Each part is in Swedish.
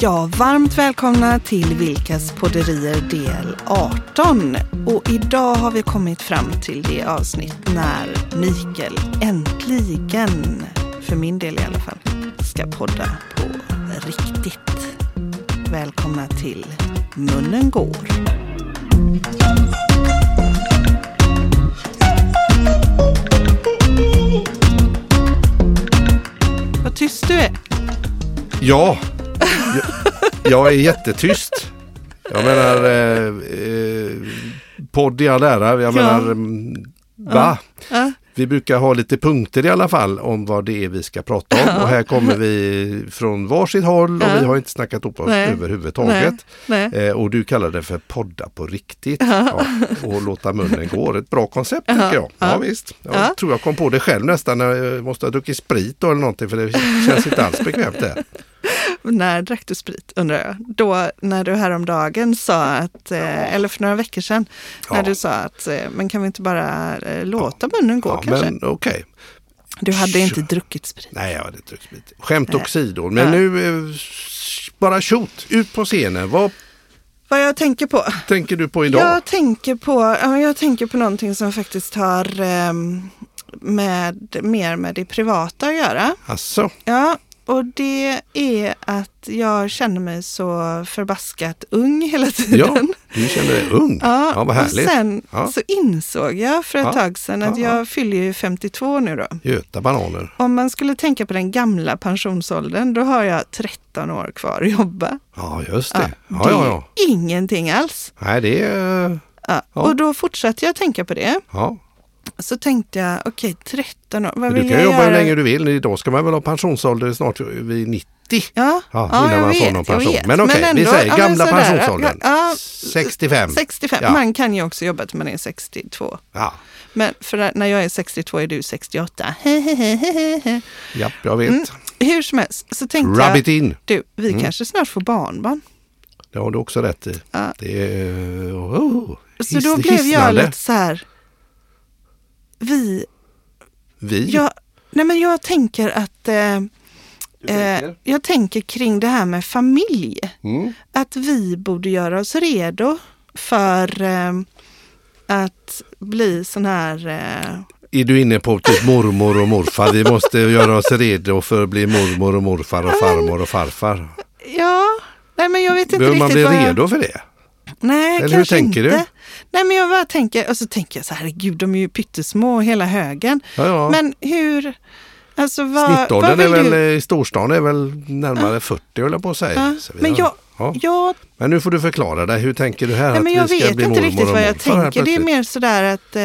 Ja, varmt välkomna till Vilkas podderier del 18. Och idag har vi kommit fram till det avsnitt när Mikael äntligen, för min del i alla fall, ska podda på riktigt. Välkomna till Munnen går. Vad tyst du är. Ja, jag, jag är jättetyst. Jag menar, eh, eh, podd i all ära. Jag menar, mm, va? Ja. Vi brukar ha lite punkter i alla fall om vad det är vi ska prata om. Och här kommer vi från varsitt håll och Ja. vi har inte snackat ihop oss Nej. överhuvudtaget. Nej. Eh, och du kallar det för podda på riktigt. Ja, och låta munnen gå. Ett bra koncept tycker jag. Ja, Ja. visst. Jag Ja. tror jag kom på det själv nästan. Jag måste ha druckit sprit då eller någonting för det känns inte alls bekvämt det. När drack du sprit undrar jag? Då när du häromdagen sa att, eh, eller för några veckor sedan, när Ja. du sa att eh, men kan vi inte bara eh, låta munnen gå Ja, kanske? men okej. Du hade inte druckit sprit. Nej, jag hade inte druckit sprit. Skämt Nej. åsido. Men Ja. nu, bara shoot, ut på scenen. Vad Vad jag tänker på? tänker du på idag? Jag tänker på, ja, jag tänker på någonting som faktiskt har ehm, med, mer med det privata att göra. Alltså, Ja, och det är att jag känner mig så förbaskat ung hela tiden. ja, du känner dig ung. Ja, vad och härligt. sen Ja. så insåg jag för ett Ja. tag sedan att Ja, ja. jag fyller ju 52 nu då. Göta bananer. Om man skulle tänka på den gamla pensionsåldern, då har jag 13 år kvar att jobba. Ja, just Ja, det. Ja, ja, ja. är ingenting alls. Nej, det är... Ja. Ja. Och då fortsatte jag tänka på det. Ja. Så tänkte jag, okej 13 år, vad vill du kan jag jobba göra? hur länge du vill. Idag ska man väl ha pensionsålder snart vid 90. Ja, Ja, ja, innan jag man vet, får någon jag pension. Men okej, vi ändå, säger ja, gamla sådär, pensionsåldern. Ja, 65. 65. Ja. Man kan ju också jobba till man är 62. Ja, Men för när jag är 62 är du 68. ja jag vet. Mm. Hur som helst så tänkte Rub jag, it in. du, vi Mm. kanske snart får barnbarn. Det har du också rätt i. Ja. Det är... Oh, Så då hiss- blev jag lite så här, vi, Vi? jag, nej men jag tänker att, eh, Du eh, tänker? jag tänker kring det här med familj. Mm. Att vi borde göra oss redo för eh, att bli sån här eh, Är du inne på typ mormor och morfar? Vi måste göra oss redo för att bli mormor och morfar och farmor och farfar. Ja, nej men jag vet inte Behöver man riktigt bli vad... redo för det? Nej, Eller hur kanske tänker inte. Nej, men jag bara tänker, och så tänker jag så här, herregud, de är ju pyttesmå hela högen. Ja, ja. Men hur, alltså vad, vad Snittåldern vill är väl, du? i storstan är väl närmare 40 höll jag på att säga. Ja, men jag, ja. jag, men nu får du förklara dig. Hur tänker du här nej, men jag vet inte riktigt vad jag tänker. Det är mer sådär att eh,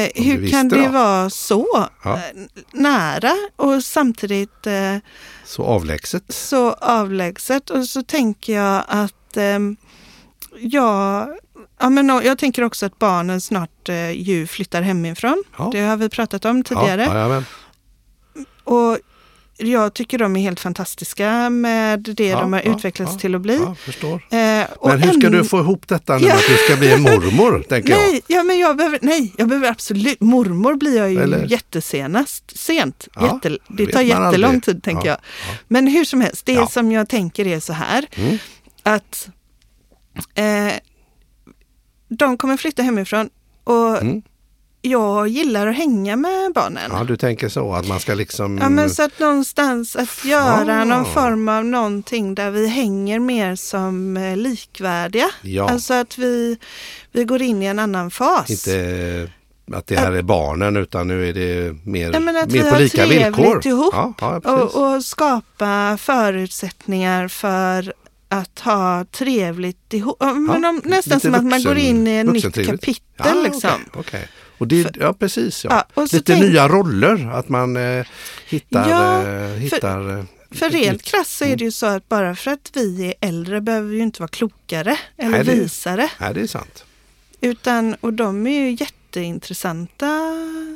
eh, hur visste kan det då? vara så Ja. eh, nära och samtidigt eh, Så avlägset. så avlägset? Och så tänker jag att ehm, jag, ja, men, jag tänker också att barnen snart eh, ju flyttar hemifrån. Ja. Det har vi pratat om tidigare. Ja. Och jag tycker de är helt fantastiska med det Ja, de har ja, utvecklats ja, till att bli. Eh, Men hur ska än- du få ihop detta nu att du ska bli en mormor? tänker jag. Nej, ja, men jag behöver, nej, jag behöver absolut, mormor blir jag ju Eller? jättesenast, sent. Jätte, det tar jättelång aldrig. tid tänker Ja, jag. Men hur som helst, det som jag tänker är så här, Mm. att eh, de kommer flytta hemifrån och Mm. jag gillar att hänga med barnen. Ja, du tänker så att man ska liksom... Ja, men så att någonstans att göra någon Ah. form av någonting där vi hänger mer som eh, likvärdiga. Ja. Alltså att vi, vi går in i en annan fas. Inte att det här är barnen utan nu är det mer, Ja, men att vi mer på har lika villkor. ihop Ja, ja, och, och skapa förutsättningar för att ha trevligt ihop. Men Ja, nästan som att man går vuxen- in i ett nytt vuxentrevligt. kapitel. Ja, liksom. okej, okej. Och det, ja, precis. Ja. Ja, Lite tänk- nya roller, att man eh, hittar... Ja, eh, hittar eh, För rent krasst så är det ju så att bara för att vi är äldre behöver vi ju inte vara klokare eller Nej, det- visare. Nej, det är sant. Utan, och de är ju jätteintressanta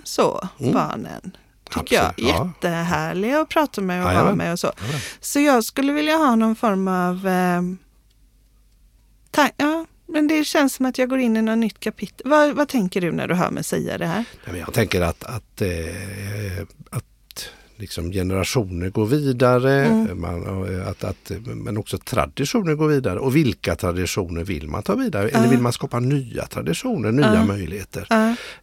så, Mm. barnen. Tycker Absolut, jag. ja. Jättehärliga att prata med och vara Jajamän. med och så. Jajamän. Så jag skulle vilja ha någon form av eh, ja, men det känns som att jag går in i något nytt kapitel. Vad, vad tänker du när du hör mig säga det här? Jag tänker att, att, eh, att liksom generationer går vidare, Mm. man, att, att, men också traditioner går vidare. Och vilka traditioner vill man ta vidare? Eller vill man skapa nya traditioner, nya möjligheter?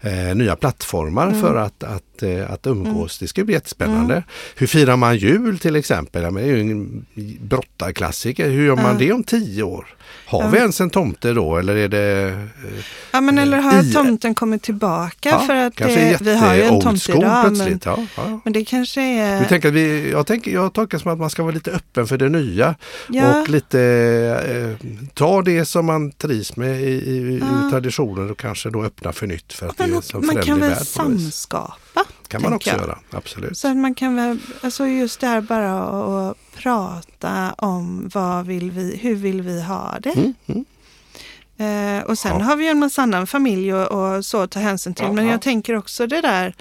Eh, nya plattformar Mm. för att, att, eh, att umgås. Det ska bli jättespännande. Hur firar man jul till exempel? Ja, men det är ju en brottarklassiker. Hur gör man det om tio år? Har vi ens en tomte då eller är det eh, Ja men eller har I- tomten kommit tillbaka för att det, vi har ju en tomte idag. Men? Ja, ja. men det kanske är... Vi tänker att vi, jag, tänker, jag tolkar som att man ska vara lite öppen för det nya ja, och lite eh, ta det som man trivs med i, i, Ja. i traditionen och kanske då öppna för nytt för att det är så man kan väl samskapa? kan man också tänker jag. göra, absolut. Så att man kan väl, alltså just det här bara att prata om vad vill vi, hur vill vi ha det? Mm, mm. Eh, och sen Ja. har vi en massa annan familj och, och så att ta hänsyn till. Ja, men ja. jag tänker också det där.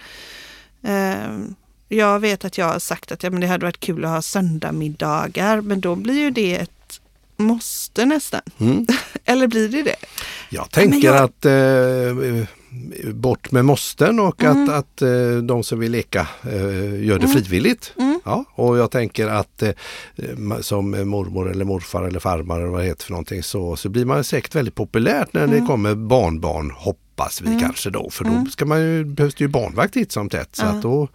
Eh, jag vet att jag har sagt att ja, men det hade varit kul att ha söndagmiddagar. Men då blir ju det ett måste nästan. Mm. Eller blir det det? Jag tänker jag- att eh, bort med måsten och Mm. att, att eh, de som vill leka eh, gör det frivilligt. Mm. Ja, och jag tänker att eh, som mormor eller morfar eller farmor eller vad det heter för någonting så, så blir man säkert väldigt populärt när Mm. det kommer barnbarn hoppas vi kanske då för då ska man ju, behövs det ju barnvakt titt som tätt. Så, att då,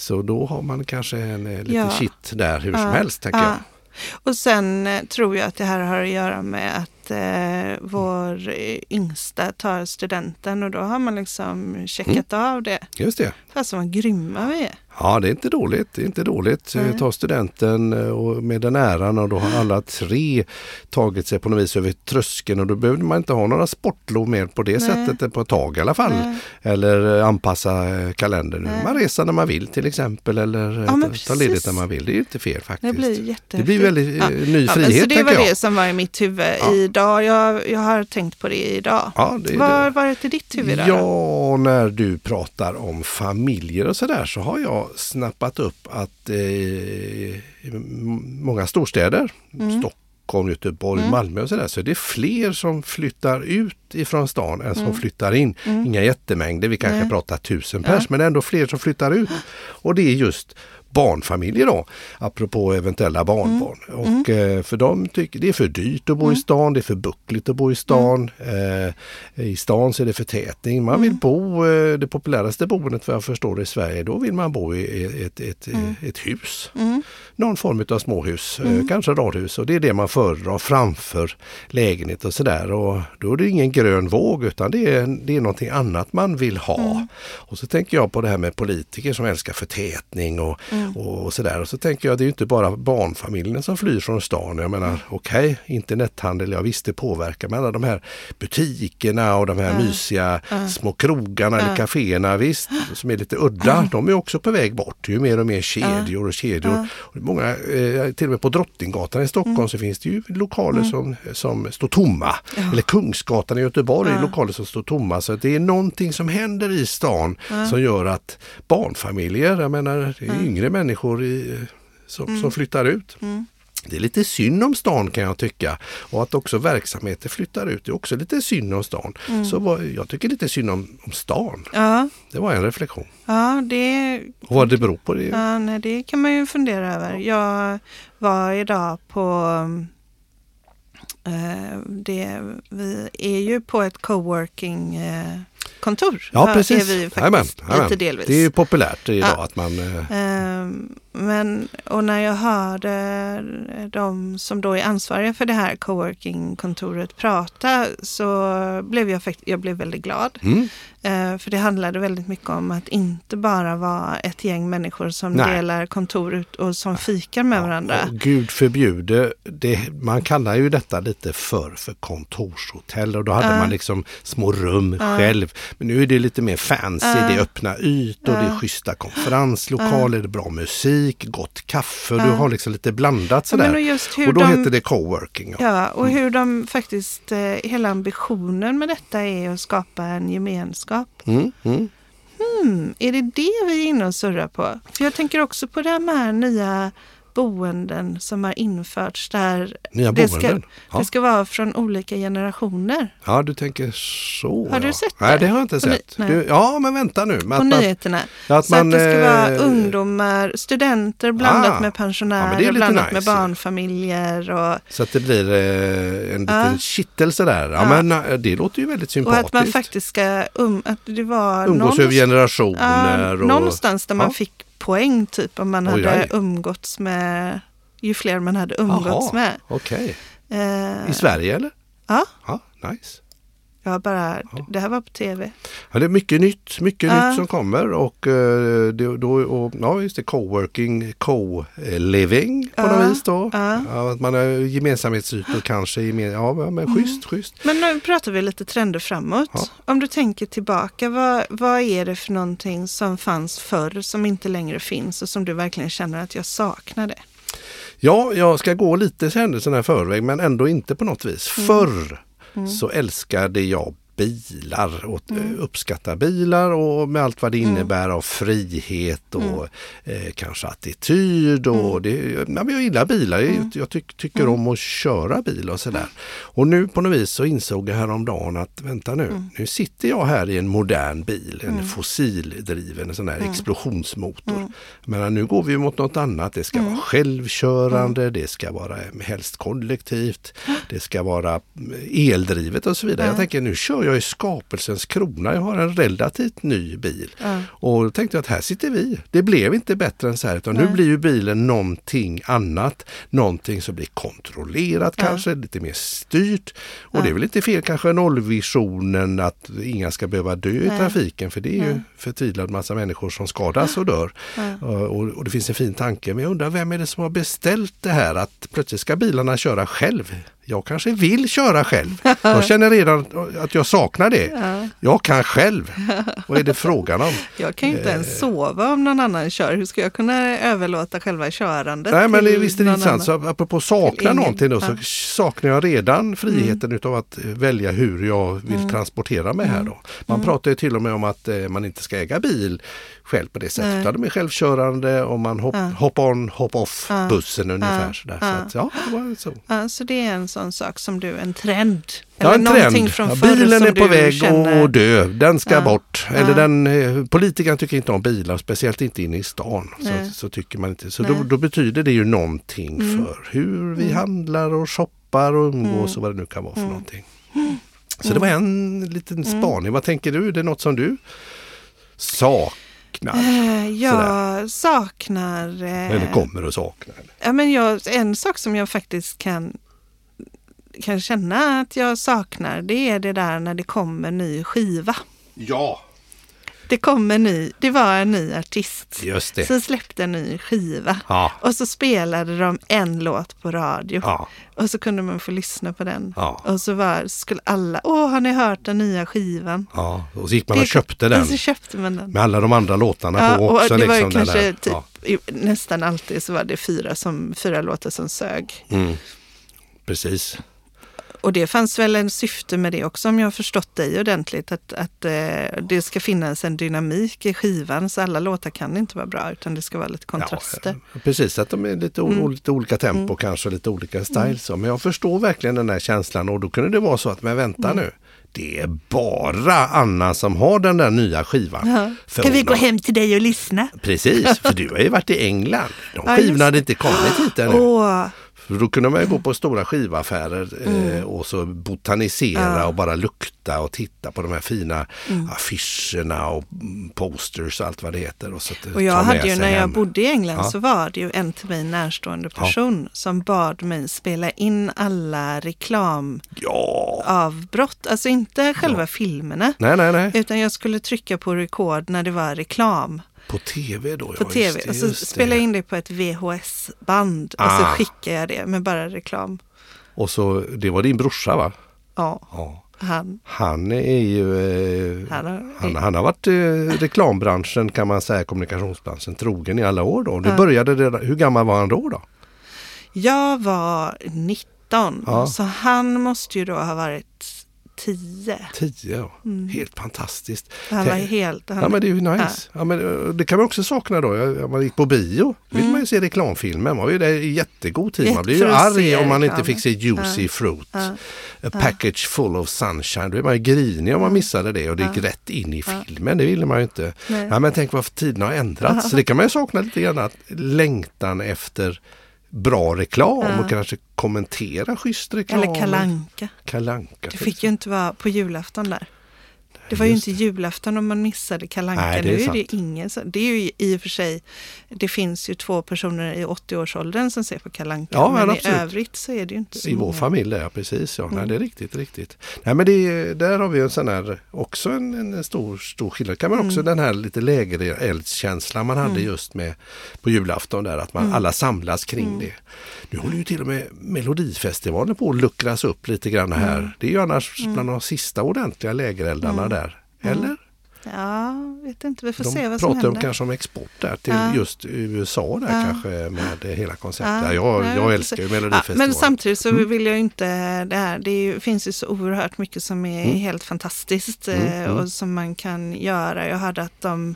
så då har man kanske en eh, lite Ja. shit där hur som Ja, helst tänker ja. jag. Och sen eh, tror jag att det här har att göra med att eh, vår eh, yngsta tar studenten och då har man liksom checkat Mm. av det. Just det. Alltså vad grymma vi är. Ja, det är inte dåligt. Det är inte dåligt. Nej. Ta studenten eh, och med den äran och då har alla tre tagit sig på något vis över tröskeln och då behövde man inte ha några sportlov mer på det Nej. sättet på ett tag i alla fall. Nej. Eller eh, anpassa kalendern. Nej. Man reser när man vill till exempel eller Ja, men ta- ta ledigt när man vill. Det är ju inte fel faktiskt. Det blir. Det blir väldigt Ja. ny Ja, frihet så det var jag. det som var i mitt huvud Ja. idag. Jag, jag har tänkt på det idag. Ja, det Vad det. har varit i ditt huvud då? Ja, när du pratar om familjer och sådär så har jag snappat upp att eh, många storstäder, Mm. Stockholm, Göteborg, Malmö och sådär, så är det fler som flyttar ut ifrån stan än som flyttar in. Inga jättemängder, vi kanske Mm. Pratar tusen pers, men ändå fler som flyttar ut. Och det är just barnfamiljer då, apropå eventuella barnbarn. Mm. Och, eh, för de tycker det är för dyrt att bo i stan, det är för buckligt att bo i stan. Mm. Eh, I stan så är det förtätning. Man vill bo, eh, det populäraste boendet vad jag förstår det i Sverige, då vill man bo i ett, ett, ett hus. Mm. Någon form av småhus, eh, kanske radhus och det är det man föredrar framför lägenhet och sådär. Och då är det ingen grön våg utan det är, det är någonting annat man vill ha. Och så tänker jag på det här med politiker som älskar förtätning och, och sådär. Och så tänker jag det är inte bara barnfamiljen som flyr från stan. Jag menar okej, internethandel, ja visst det påverkar men alla de här butikerna och de här mysiga små krogarna eller kaféerna visst, som är lite udda, de är också på väg bort. Det är ju mer och mer kedjor och kedjor. Och många, eh, till och med på Drottninggatan i Stockholm så finns det ju lokaler som, som står tomma. Eller Kungsgatan i Göteborg, är lokaler som står tomma. Så det är någonting som händer i stan som gör att barnfamiljer, jag menar är yngre människor i, som, som flyttar ut. Det är lite synd om stan kan jag tycka. Och att också verksamheter flyttar ut det är också lite synd om stan. Så vad, jag tycker lite synd om, om stan. Ja, Det var en reflektion. ja, det, Och vad det beror på det. ja nej, det kan man ju fundera över. Jag var idag på eh, det, vi är ju på ett coworking eh, kontor. Ja precis. Är vi faktiskt Jajamän, jajamän. lite delvis. Det är ju populärt idag Ja. att man... eh, Ehm, Men, och när jag hörde de som då är ansvariga för det här coworking-kontoret prata så blev jag, jag blev väldigt glad. Mm, Eh, För det handlade väldigt mycket om att inte bara vara ett gäng människor som Nej. delar kontor ut och som fikar med varandra. och Gud förbjude, det, man kallar ju detta lite för för kontorshotell och då hade Ja. man liksom små rum själv. Men nu är det lite mer fancy, Ja. det är öppna ytor, det är Ja. schyssta konferenslokaler, det är bra musik, gott kaffe, du Ja. har liksom lite blandat Ja, sådär. men och och då de- heter det coworking. Ja. Ja, och hur de faktiskt, eh, hela ambitionen med detta är att skapa en gemenskap. Mm, mm. Hmm, är det det vi är inne och surrar på? För jag tänker också på de här nya boenden som har införts där Nya det ska, boenden? Ja. det ska vara från olika generationer. ja, du tänker så. Har du ja. sett Nej, det? det har jag inte sett. Du, ja, men vänta nu. På att man- nyheterna. Ja, att så man, att det ska vara eh, ungdomar, studenter blandat Ah. med Ja, pensionärer, det lite blandat med nice ju. barnfamiljer. Och, Så att det blir eh, en liten Ja. kittelse där. Ja, Ja. men eh, det låter ju väldigt och sympatiskt. att man faktiskt ska um, att det var Umgås över generationer. Ja, och... någonstans där man Ja. fick poäng typ om man Oj, hade oj. umgåtts med, ju fler man hade umgåtts Jaha, med. Okej. Eh, I Sverige eller? Ja, Ja, nice. Jag bara, Ja. det här var på tv. Ja, det är mycket nytt, mycket Ja. nytt som kommer och, eh, det, då, och ja, just det, coworking, co-living på Ja, något vis då. ja. Att man har gemensamhetsytor kanske. Gemen, ja, Mm. men schysst, schysst. Men nu pratar vi lite trender framåt. Om du tänker tillbaka, vad, vad är det för någonting som fanns förr som inte längre finns och som du verkligen känner att jag saknar det? Ja, jag ska gå lite händelserna i förväg men ändå inte på något vis. Mm. Förr så älskade jag bilar och Mm. eh, uppskattar bilar och med allt vad det innebär av frihet och Mm. eh, kanske attityd. Och det, ja, men jag gillar bilar, Mm. jag, jag tyck, tycker om att köra bil och sådär. Och nu på något vis så insåg jag häromdagen att vänta nu, Mm. nu sitter jag här i en modern bil, en fossildriven en sån här Mm. explosionsmotor. Men nu går vi mot något annat, det ska Mm. vara självkörande, det ska vara eh, helst kollektivt, det ska vara eldrivet och så vidare. Jag tänker nu kör jag i skapelsens krona, jag har en relativt ny bil. Ja. Och då tänkte jag att här sitter vi. Det blev inte bättre än så här utan nu blir ju bilen någonting annat. Någonting som blir kontrollerat kanske, lite mer styrt. Och det är väl inte fel kanske nollvisionen att inga ska behöva dö i trafiken för det är ju förtvivlad massa människor som skadas och dör. Och, och, och det finns en fin tanke men jag undrar vem är det som har beställt det här att plötsligt ska bilarna köra själv? Jag kanske vill köra själv. Jag känner redan att jag saknar det. Ja. Jag kan själv. Vad är det frågan om? Jag kan ju inte Eh. ens sova om någon annan kör. Hur ska jag kunna överlåta själva körandet Nej men det, visst är det intressant. Så apropå sakna någonting då, så. Mm. saknar jag redan friheten utav att välja hur jag vill transportera mig här då. Man Mm. pratar ju till och med om att eh, man inte ska äga bil själv på det sättet. Nej. Utan de är självkörande och man hopp, Ja. hop on, hop off Ja. bussen ungefär. Ja. Sådär. Ja. Så att, ja, det var så. Ja, så det är en sån sak som du, en trend. Ja, en trend. från Ja, förr bilen är på väg känner- att dö. Den ska Ja. bort. Ja. Eller den, eh, politikerna tycker inte om bilar, speciellt inte inne i stan. Så, så tycker man inte. Så då, då betyder det ju någonting Mm. för hur vi handlar och shoppar och umgås och vad det nu kan vara för någonting. Så det var en liten spaning. Vad tänker du? Det är något som du saknar? Eh, Jag saknar... eh, Eller kommer att sakna? Ja, men jag, en sak som jag faktiskt kan, kan känna att jag saknar det är det där när det kommer ny skiva. Ja, Det kommer ny, det var en ny artist just det. som släppte en ny skiva. Ja, Och så spelade de en låt på radio. ja, Och så kunde man få lyssna på den. ja. Och så var, skulle alla, åh har ni hört den nya skivan? ja. Och så gick man och Det- köpte den. Och så köpte man den. Med alla de andra låtarna Ja, på och också. det var liksom, kanske typ, Ja. nästan alltid så var det fyra, som, fyra låtar som sög. Mm. Precis. Och det fanns väl en syfte med det också om jag har förstått dig ordentligt. Att, att eh, det ska finnas en dynamik i skivan så alla låtar kan inte vara bra utan det ska vara lite kontraster. Ja, precis, att de är lite, Mm. lite olika tempo kanske, lite olika styles. så. Men jag förstår verkligen den här känslan och då kunde det vara så att, men vänta Mm. nu. Det är bara Anna som har den där nya skivan. Ja. Ska vi gå har- hem till dig och lyssna? Precis, för du har ju varit i England. De Ja, skivorna hade inte kommit hit ännu. Åh, För då kunde man ju gå på stora skivaffärer eh, och så botanisera Mm. Ja. och bara lukta och titta på de här fina Mm. affischerna och mm, posters och allt vad det heter. Och, så att, och jag hade ju när jag hem. bodde i England Ja. så var det ju en till mig närstående person som bad mig spela in alla reklamavbrott. Ja, Alltså inte själva filmerna. nej nej nej. Utan jag skulle trycka på rekord när det var reklam På tv då? på ja, tv. Det, och så spelade jag in det på ett VHS-band och så Ah. skickade jag det med bara reklam. Och så, det var din brorsa va? Ja, Ja. han, Han är ju... Eh, han har... han, han har varit eh, reklambranschen kan man säga, kommunikationsbranschen, trogen i alla år då. Du Ja. började redan, hur gammal var han då? då? Jag var 19, Ja. så han måste ju då ha varit tio. Tio, ja. Helt fantastiskt. Han var helt... Ja men det är ju nice. Ja. men, eh, det kan man också sakna då. Om man gick på bio vill man ju se reklamfilmer. Man var ju där i jättegod tid. Man blir ju arg om man inte fick se Juicy Fruit. Ja. A package full of sunshine. Då är man ju grinig om man missade det och det gick rätt in i filmen. Det ville man ju inte. Nej. Ja, men tänk vad tiden har ändrats. Så det kan man ju sakna lite grann. Att längtan efter bra reklam och kanske kommentera schysst reklam. Eller kalanka. Kalanka. Det fick ju inte vara på julafton där. Det var ju inte julafton om man missade kalanka. Nej, det är sant. det ingen Det är ju i och för sig, det finns ju två personer i 80-årsåldern som ser på kalanka. Ja, men men i övrigt så är det ju inte så I vår många. familj, ja precis. Ja. Mm. Nej, det är riktigt, riktigt. Nej, men det, där har vi en sån här, också en, en stor, stor skillnad. Kan man Mm. också den här lite lägre eldskänslan man hade just med på julafton där, att man Mm. alla samlas kring det. Nu håller ju till och med Melodifestivalen på att luckras upp lite grann här. Mm. Det är ju annars bland de sista ordentliga lägereldarna där. Eller? Ja, vet inte. Vi får De se vad som pratar om händer. kanske om export där till Ja. just USA där Ja. kanske med det hela konceptet. Ja, jag, jag vi älskar ju. Melodifestivalen. men samtidigt så Mm. vill jag ju inte det här. Det är finns ju så oerhört mycket som är Mm. helt fantastiskt Mm, eh, mm. och som man kan göra. Jag hörde att de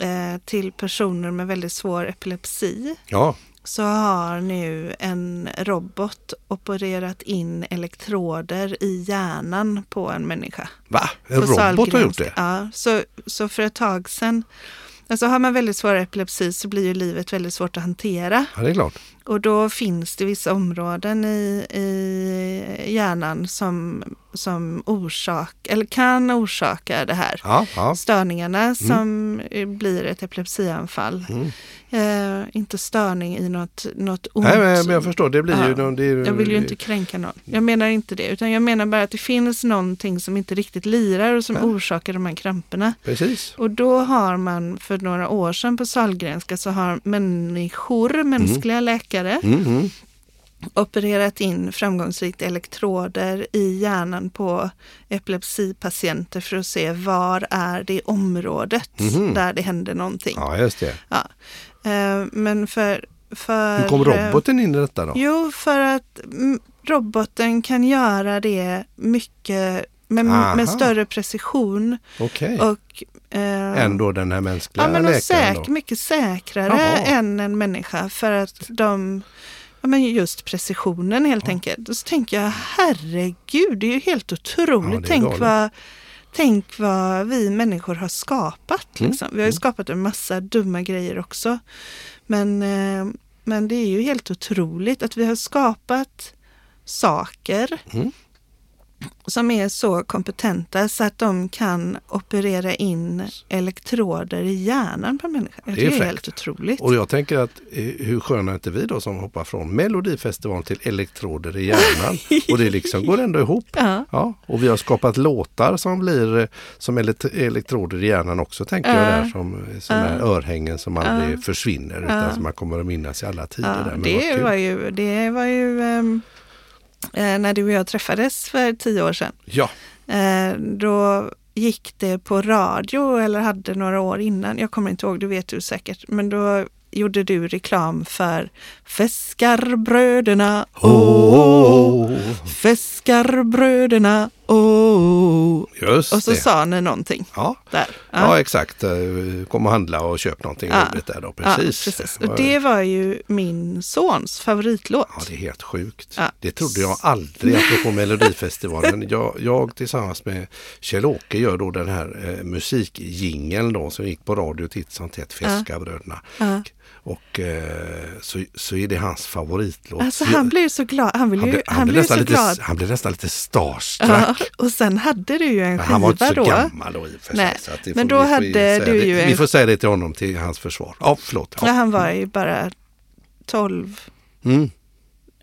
eh, till personer med väldigt svår epilepsi Ja, så har nu en robot opererat in elektroder i hjärnan på en människa. va? En På robot har gjort Sahlgrenska. det? Ja, så, så för ett tag sedan, alltså har man väldigt svår epilepsi så blir ju livet väldigt svårt att hantera. Ja, det är klart. Och då finns det vissa områden i, i hjärnan som, som orsak, eller kan orsaka det här. Ja, ja. Störningarna som eh, blir ett epilepsianfall. Mm. Eh, inte störning i något, något ont. Nej, men, jag förstår, det blir ju... Ja. någon- Det är, Jag vill ju inte kränka någon. Jag menar inte det. Utan jag menar bara att det finns någonting som inte riktigt lirar och som Ja. orsakar de här kramperna. Precis. Och då har man för några år sedan på Sahlgrenska så har människor, mänskliga läkare, Mm, mm. opererat in framgångsrikt elektroder i hjärnan på epilepsipatienter för att se var är det området Mhm. där det händer någonting. Ja, just det. Ja. Eh, Men för, för... Hur kom eh, roboten in i detta då? Jo, för att mm, roboten kan göra det mycket med, med större precision Okej. och eh, Än då den här mänskliga ja, men läkaren säk, då? mycket säkrare Jaha. än en människa för att de Ja, men just precisionen helt enkelt. Och så tänker jag, herregud, det är ju helt otroligt. Ja, tänk, vad, tänk vad vi människor har skapat. Mm, Liksom. Vi har ju skapat en massa dumma grejer också. Men, eh, men det är ju helt otroligt att vi har skapat saker Mm. Som är så kompetenta så att de kan operera in elektroder i hjärnan på människan. Jag Det är det är helt otroligt. Och jag tänker att eh, hur sköna är inte vi då som hoppar från Melodifestivalen till elektroder i hjärnan. och det liksom går ändå ihop. Ja. Ja, och vi har skapat låtar som blir eh, som elekt- elektroder i hjärnan också tänker jag Ja. där som sådana här örhängen som aldrig försvinner utan som man kommer att minnas i alla tider. Där. Men det, kul. var ju, det var ju eh, när du och jag träffades för tio år sedan. Ja, Eh, då gick det på radio eller hade några år innan. Jag kommer inte ihåg, det vet du säkert. Men då gjorde du reklam för Fäskarbröderna. Åh, oh, Fäskarbröderna. Åh. just Och så det. sa ni någonting Ja. där. Ja. exakt. Eh, Kom och handla och köp någonting Ja. roligt där då. Ja, Precis. precis. Och det var ju min sons favoritlåt. Ja, det är helt sjukt. Ja. Det trodde jag aldrig apropå Melodifestivalen. Jag, jag tillsammans med Kjell-Åke gör då den här eh, musikjingeln då som gick på radio titt som tätt, Fiskabröderna. Ja. Och eh, så, så är det hans favoritlåt. Alltså Så han blev så glad. Han, ville han, blev, han, han, blev blev nästan så lite, glad. han blev nästan lite starstruck. Ja, och sen hade du ju en skiva han var inte så då. gammal då i och för sig. Nej, så att det men då vi hade säga du det. ju Vi får säga det till honom till hans försvar. Ja, förlåt. Ja, Ja. han var ju bara 12, Mm.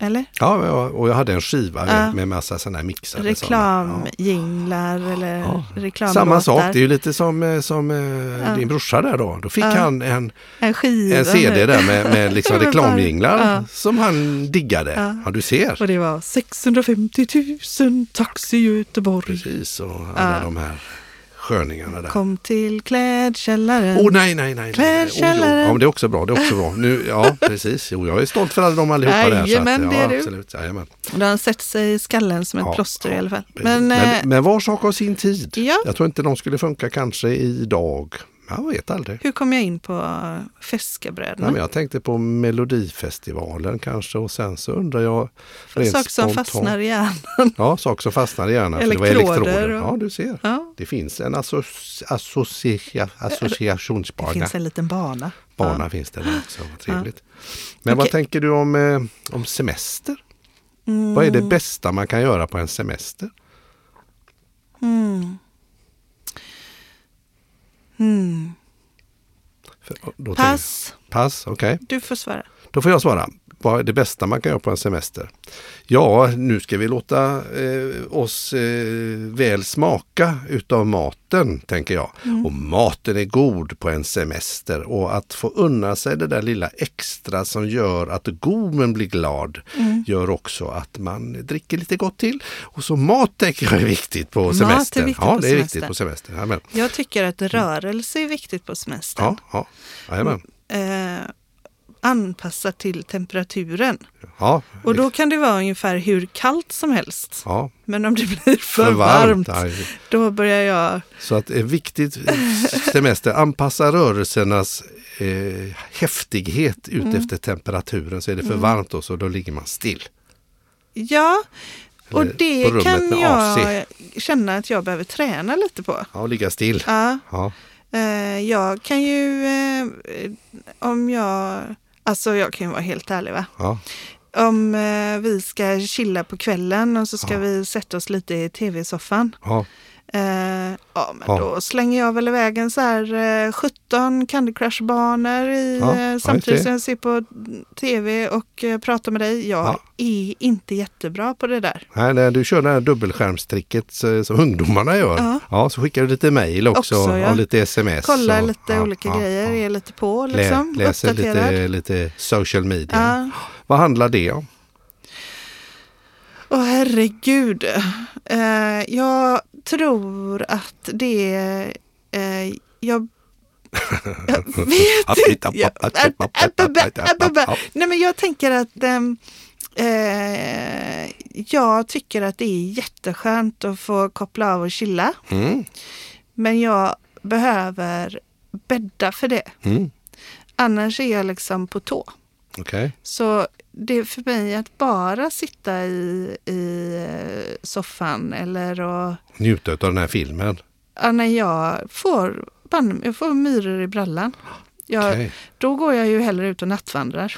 Eller? Ja, och jag hade en skiva med, Ja. med massa sådana här mixade. sådana. Ja. Reklamjinglar eller Ja. reklamlåtar. Samma sak, det är ju lite som, eh, som eh, din brorsa där då. Då fick Ja. han en, En skiva. en CD där med, med liksom reklamjinglar ja. som han diggade. Ja. Ja, du ser. Och det var 650 000 Taxi Göteborg. Precis, och alla Ja. de här sköningarna där. Kom till klädkällaren. Åh oh, nej, nej, nej. nej. Klädkällaren. Oh, ja, det är också bra. Det är också bra. Nu, ja, precis. Jo, jag är stolt för alla de allihopa där. Jajamän, det är du. Absolut. Jajamän. Den har sett sig i skallen som ett Ja, plåster i ja, alla fall. Men, men, eh, men var sak har sin tid. Ja. Jag tror inte de skulle funka kanske idag. Jag vet aldrig. hur kom jag in på Feskabröderna? Nej, men jag tänkte på Melodifestivalen kanske och sen så undrar jag... Saker som spontant- fastnar i hjärnan. Ja, saker som fastnar i hjärnan. för det var elektroder. och- Ja, du ser. Ja, Det finns en associ associa det associationsbana. finns en liten bana. Bana Ja. finns det där också, vad trevligt. Men vad Okej. tänker du om, eh, om semester? Mm. Vad är det bästa man kan göra på en semester? Mm. Mm. För, Pass, Pass, okej. du får svara. Då får jag svara. Vad är det bästa man kan göra på en semester? Ja, nu ska vi låta eh, oss eh, väl smaka utav maten, tänker jag. Och maten är god på en semester och att få unna sig det där lilla extra som gör att gommen blir glad gör också att man dricker lite gott till. Och så mat tänker jag är viktigt på semestern. viktigt ja, på det är viktigt på semestern. Jag tycker att rörelse är viktigt på semestern. Ja, ja, jajamän. Eh, anpassat till temperaturen. Ja, Och då kan det vara ungefär hur kallt som helst. ja, Men om det blir för, för varmt, varmt. Då börjar jag... Så att det är viktigt semester, anpassa rörelsernas eh, häftighet ut Mm. efter temperaturen. Så är det för varmt då så då ligger man still. Ja, och Eller på det kan jag känna att jag behöver träna lite på. Ja, ligga still. Ja, Ja, eh, jag kan ju, eh, om jag, alltså jag kan ju vara helt ärlig va. ja, Om eh, vi ska chilla på kvällen och så ska Ja. vi sätta oss lite i tv-soffan. ja, Eh, ja, men Ja. då slänger jag väl iväg en så här eh, 17 Candy Crush-banor i, Ja, eh, samtidigt som jag ser på tv och eh, pratar med dig. Jag Ja. är inte jättebra på det där. Nej, när du kör det här dubbelskärmstricket eh, som ungdomarna gör. Ja. Så skickar du lite mejl också, Också, och lite sms. Kolla och, lite olika grejer, är lite på Lä, liksom. läser uppdaterad. lite, lite social media. Vad handlar det om? Åh herregud. Eh, jag tror att det... Eh, jag, jag vet inte. Jag, Nej men jag tänker att ehm, eh, jag tycker att det är jätteskönt att få koppla av och chilla. Mm, Men jag behöver bädda för det. mm, Annars är jag liksom på tå. Okej. Så det är för mig att bara sitta i, i eh, soffan eller och, Njuta av den här filmen. ja, när jag får, jag får myror i brallan. Jag, Okej. Då går jag ju hellre ut och nattvandrar.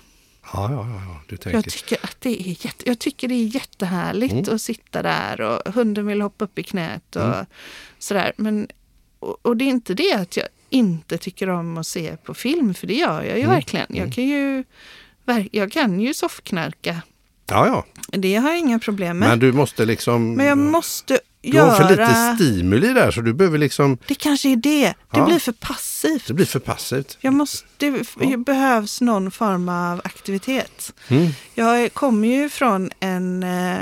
Ja, ja, ja, du tänker. Jag tycker att det är, jätte, jag tycker det är jättehärligt Mm. att sitta där och hunden vill hoppa upp i knät och Mm. sådär. Men, och, och det är inte det att jag inte tycker om att se på film, för det gör jag ju Mm. verkligen. Jag kan ju, jag kan ju soffknarka. Ja, ja. Det har jag inga problem med. Men du måste liksom... Men jag måste Du göra... har för lite stimuli där så du behöver liksom... Det kanske är det. Det Ja. blir för passivt. Det blir för passivt. Jag måste, det Ja. behövs någon form av aktivitet. Mm. Jag kommer ju från en, eh,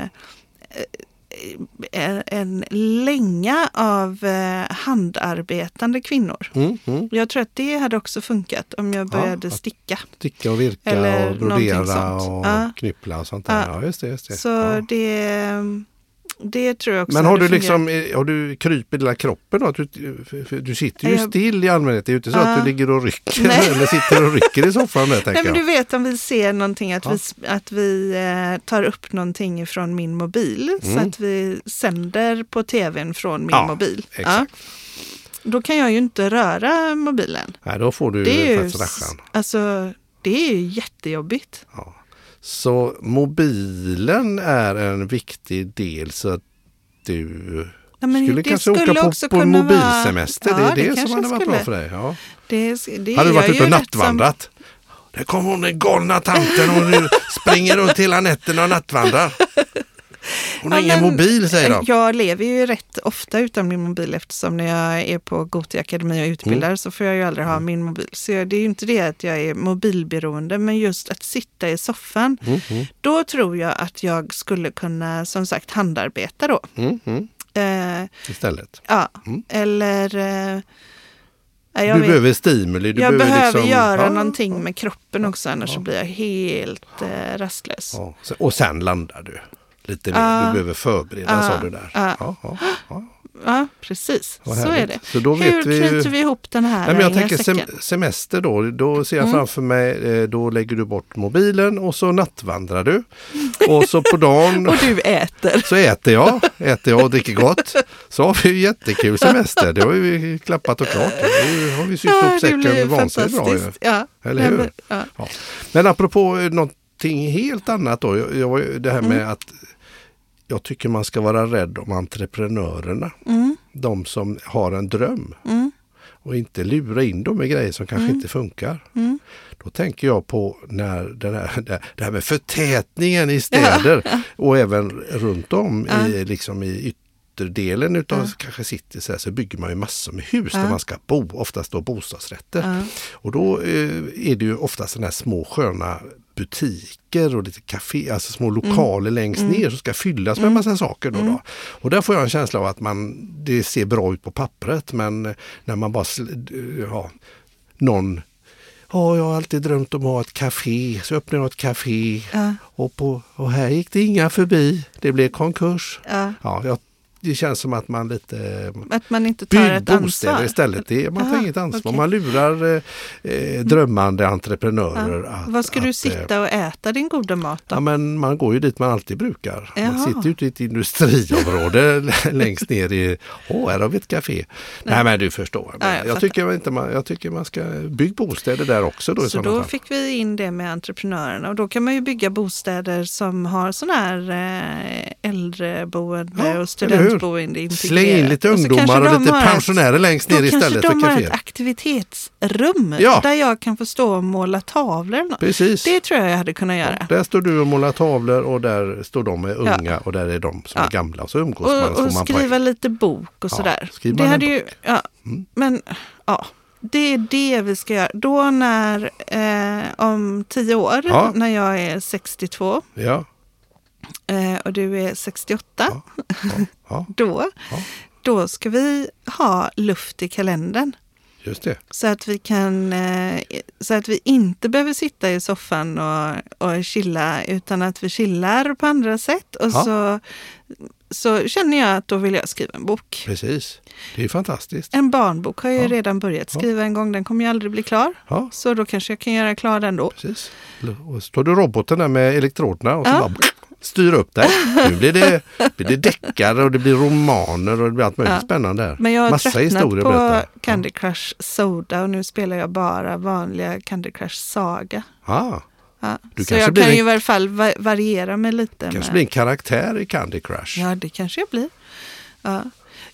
en, en länga av eh, handarbetande kvinnor. Mm, mm. Jag tror att det hade också funkat om jag Ja, började att- sticka. Sticka och virka Eller och brodera och Ja. knyppla och sånt där. Ja. Ja, just det. Just det. Så ja. det, det tror jag också Men har du liksom, eh, har du kryp i hela kroppen då? Att Du, för du sitter ju Jag- still i allmänhet. Det är ju inte så Ja. att du ligger och rycker Nej. eller sitter och rycker i soffan där Nej, men du vet om vi ser någonting, att Ja. vi, att vi eh, tar upp någonting från min mobil. Så Mm. att vi sänder på tvn från min Ja, mobil. exakt. Då kan jag ju inte röra mobilen. Nej, då får du Det är ju, alltså, det är ju jättejobbigt. Ja. Så mobilen är en viktig del så att du Ja, skulle kanske åka skulle på, också på vara- mobilsemester. Ja, det är det det, som hade varit bra för dig. Ja. Det, det Hade du varit ute och nattvandrat? Där kommer hon den galna tanten och nu springer runt hela nätterna och nattvandrar. Hon har Ja, ingen men- mobil säger de. Jag lever ju rätt ofta utan min mobil eftersom när jag är på Gothia Akademi och utbildar Mm. så får jag ju aldrig ha min mobil. Så jag, det är ju inte det att jag är mobilberoende men just att sitta i soffan. Mm, mm, Då tror jag att jag skulle kunna som sagt handarbeta då. mm, mm. Eh, istället. ja, Mm. eller... Eh, du vet- behöver stimuli. Du jag behöver liksom- göra ja, någonting med kroppen också, annars ja. så blir jag helt eh, rastlös. Så- Och sen landar du lite mer. Ja. Du behöver förbereda, Ja. sa du där. Ja. Ja, ja, ja. Ja, precis. Vad Så är det. Så då Hur vi knyter vi ihop den här Nej, men jag eh, tänker sem semester då. Då ser jag Mm. framför mig, eh, då lägger du bort mobilen och så nattvandrar du. Och så på dagen Och du äter. så äter jag, äter jag och dricker gott. Så har vi ju jättekul semester. Det har vi klappat och klart. Nu har vi sytt ihop det blir säcken vansinnigt bra. Ja. Eller hur? men- Ja. Ja. Men apropå eh, någonting helt annat då. Jag, jag, det här med Mm. att jag tycker man ska vara rädd om entreprenörerna. Mm, De som har en dröm. mm, Och inte lura in dem med grejer som kanske inte funkar. mm. Då tänker jag på när den här, det- här med förtätningen i städer och även runt om i, liksom i ytterdelen utav kanske city så, här, så bygger man ju massor med hus där man ska bo, oftast då bostadsrätter. Ja. Och då eh, är det ju oftast sådana här små sköna butiker och lite café, alltså små lokaler längst ner som ska fyllas med massa saker. Då, då. Och där får jag en känsla av att man, det ser bra ut på pappret men när man bara, ja, någon Ja, jag har alltid drömt om att ha ett café, så öppnade jag ett café Ja. och, på, och här gick det inga förbi. Det blev konkurs. Ja. Ja, jag, det känns som att man lite Att man inte tar ett ansvar. istället. Det, man tar Aha, inget ansvar. okej. Man lurar eh, eh, drömmande entreprenörer. Att, Var ska att, du eh, sitta och äta din goda mat då? Ja, men man går ju dit man alltid brukar. Jaha. Man sitter ute i ett industriområde längst ner i, åh här har vi ett café. Nej, men du förstår. Men Ja, jag jag, tycker inte man, jag tycker man ska bygga bostäder där också. Då, Så sådana då fall. fick vi in det med entreprenörerna och då kan man ju bygga bostäder som har sån här eh, äldreboende Ja, och studentboende integrerat. Släng in lite Och kanske ungdomar och de lite har ett- pensionärer längst Då ner kanske istället för de har ett aktivitetsrum Ja. där jag kan få stå och måla tavlor. Precis. Det tror jag jag hade kunnat göra. Där står du och målar tavlor och där står de med Ja. unga och där är de som Ja. är gamla. Och så umgås man Och, och man skriva poäng. lite bok och Ja, sådär. Det hade ju, ja, Mm. Men ja, det är det vi ska göra. Då när, eh, om tio år, Ja. när jag är 62 Ja, eh, och du är 68, ja, ja, ja, då, Ja. då ska vi ha luft i kalendern. just det. Så att vi kan, eh, så att vi inte behöver sitta i soffan och, och chilla utan att vi chillar på andra sätt. Och Ja. så, så känner jag att då vill jag skriva en bok. Precis. Det är fantastiskt. En barnbok har jag Ja. redan börjat skriva en gång, den kommer ju aldrig bli klar. Ja, Så då kanske jag kan göra klar den då. precis. Och så står du roboten där med elektroderna och så Ja. bara styr upp dig. Nu blir det, blir det deckare och det blir romaner och det blir allt möjligt Ja. spännande där. Men jag har Massa tröttnat på berätta. Candy Crush Soda och nu spelar jag bara vanliga Candy Crush Saga. Ja, Ja. Du Så jag kan en- ju i varje fall va- variera mig lite. kanske med... blir en karaktär i Candy Crush. Ja, det kanske jag blir. Ja.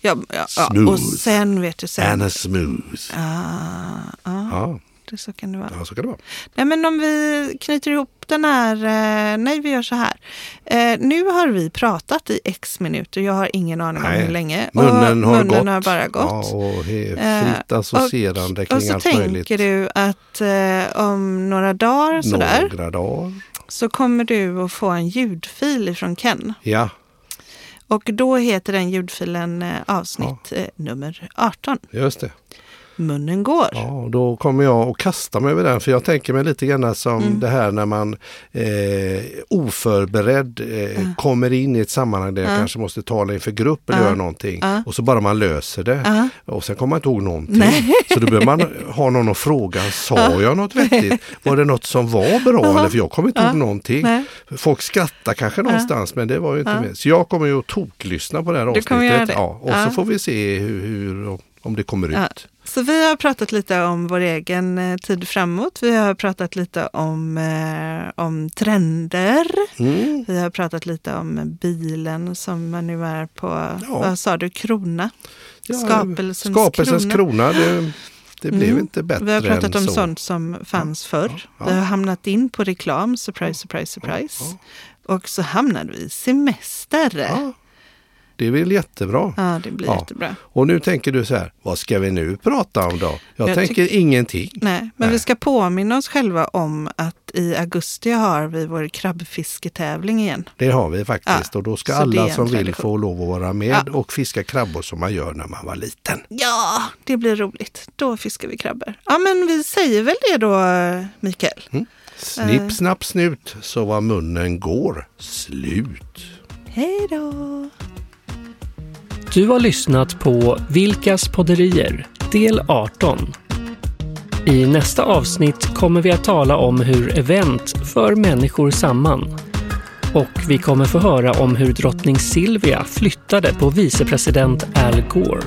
Ja, ja, ja. Smooth. Och sen vet du sen. Anna Smooth. Ah, Ja, det så kan det vara. ja, så kan det vara. Nej, men om vi knyter ihop den här... Eh, nej, vi gör så här. Eh, nu har vi pratat i x minuter. Jag har ingen aning om hur länge. Munnen och har munnen gått. har bara gått. Ja, och Eh, fritt associerande Och kring så allt tänker möjligt. du att eh, om några dagar sådär, Några dagar. så kommer du att få en ljudfil ifrån Ken. Ja, Och då heter den ljudfilen eh, avsnitt eh, nummer 18. just det. Munnen går. Ja, då kommer jag att kasta mig över den för jag tänker mig lite grann som Mm. det här när man eh, oförberedd eh, kommer in i ett sammanhang där jag Ja. kanske måste tala inför grupp eller Ja. göra någonting och så bara man löser det och sen kommer man inte ihåg någonting. Nej. Så då behöver man ha någon att fråga, sa jag något vettigt? Var det något som var bra? Eller för jag kommer inte ihåg någonting. Nej. Folk skrattar kanske någonstans men det var ju inte med. Så jag kommer ju att toklyssna på det här avsnittet. det. Ja, och så får vi se hur, hur om det kommer Ja. ut. Så vi har pratat lite om vår egen eh, tid framåt. Vi har pratat lite om, eh, om trender. Mm. Vi har pratat lite om bilen som man nu är på, Ja. vad sa du, krona? Ja, Skapelsens, Skapelsens krona. krona. det, det blev Mm. inte bättre Vi har pratat än om så. sånt som fanns förr. ja, ja. Vi har hamnat in på reklam, surprise, surprise, surprise. Ja, Och så hamnade vi i semester. Det är väl jättebra. Ja, det blir Ja. jättebra. Och nu tänker du så här, vad ska vi nu prata om då? Jag, Jag tänker ingenting. Nej, men Nej. vi ska påminna oss själva om att i augusti har vi vår krabbfisketävling igen. Det har vi faktiskt Ja, och då ska så alla som vill få lov att vara med Ja. och fiska krabbor som man gör när man var liten. Ja, det blir roligt. Då fiskar vi krabbor. Ja, men vi säger väl det då, Mikael. Mm. Eh. Snipp, snapp, snut så var munnen går slut. Hej då! Du har lyssnat på Vilkas podderier, del 18. I nästa avsnitt kommer vi att tala om hur event för människor samman. Och vi kommer få höra om hur drottning Silvia flyttade på vicepresident Al Gore.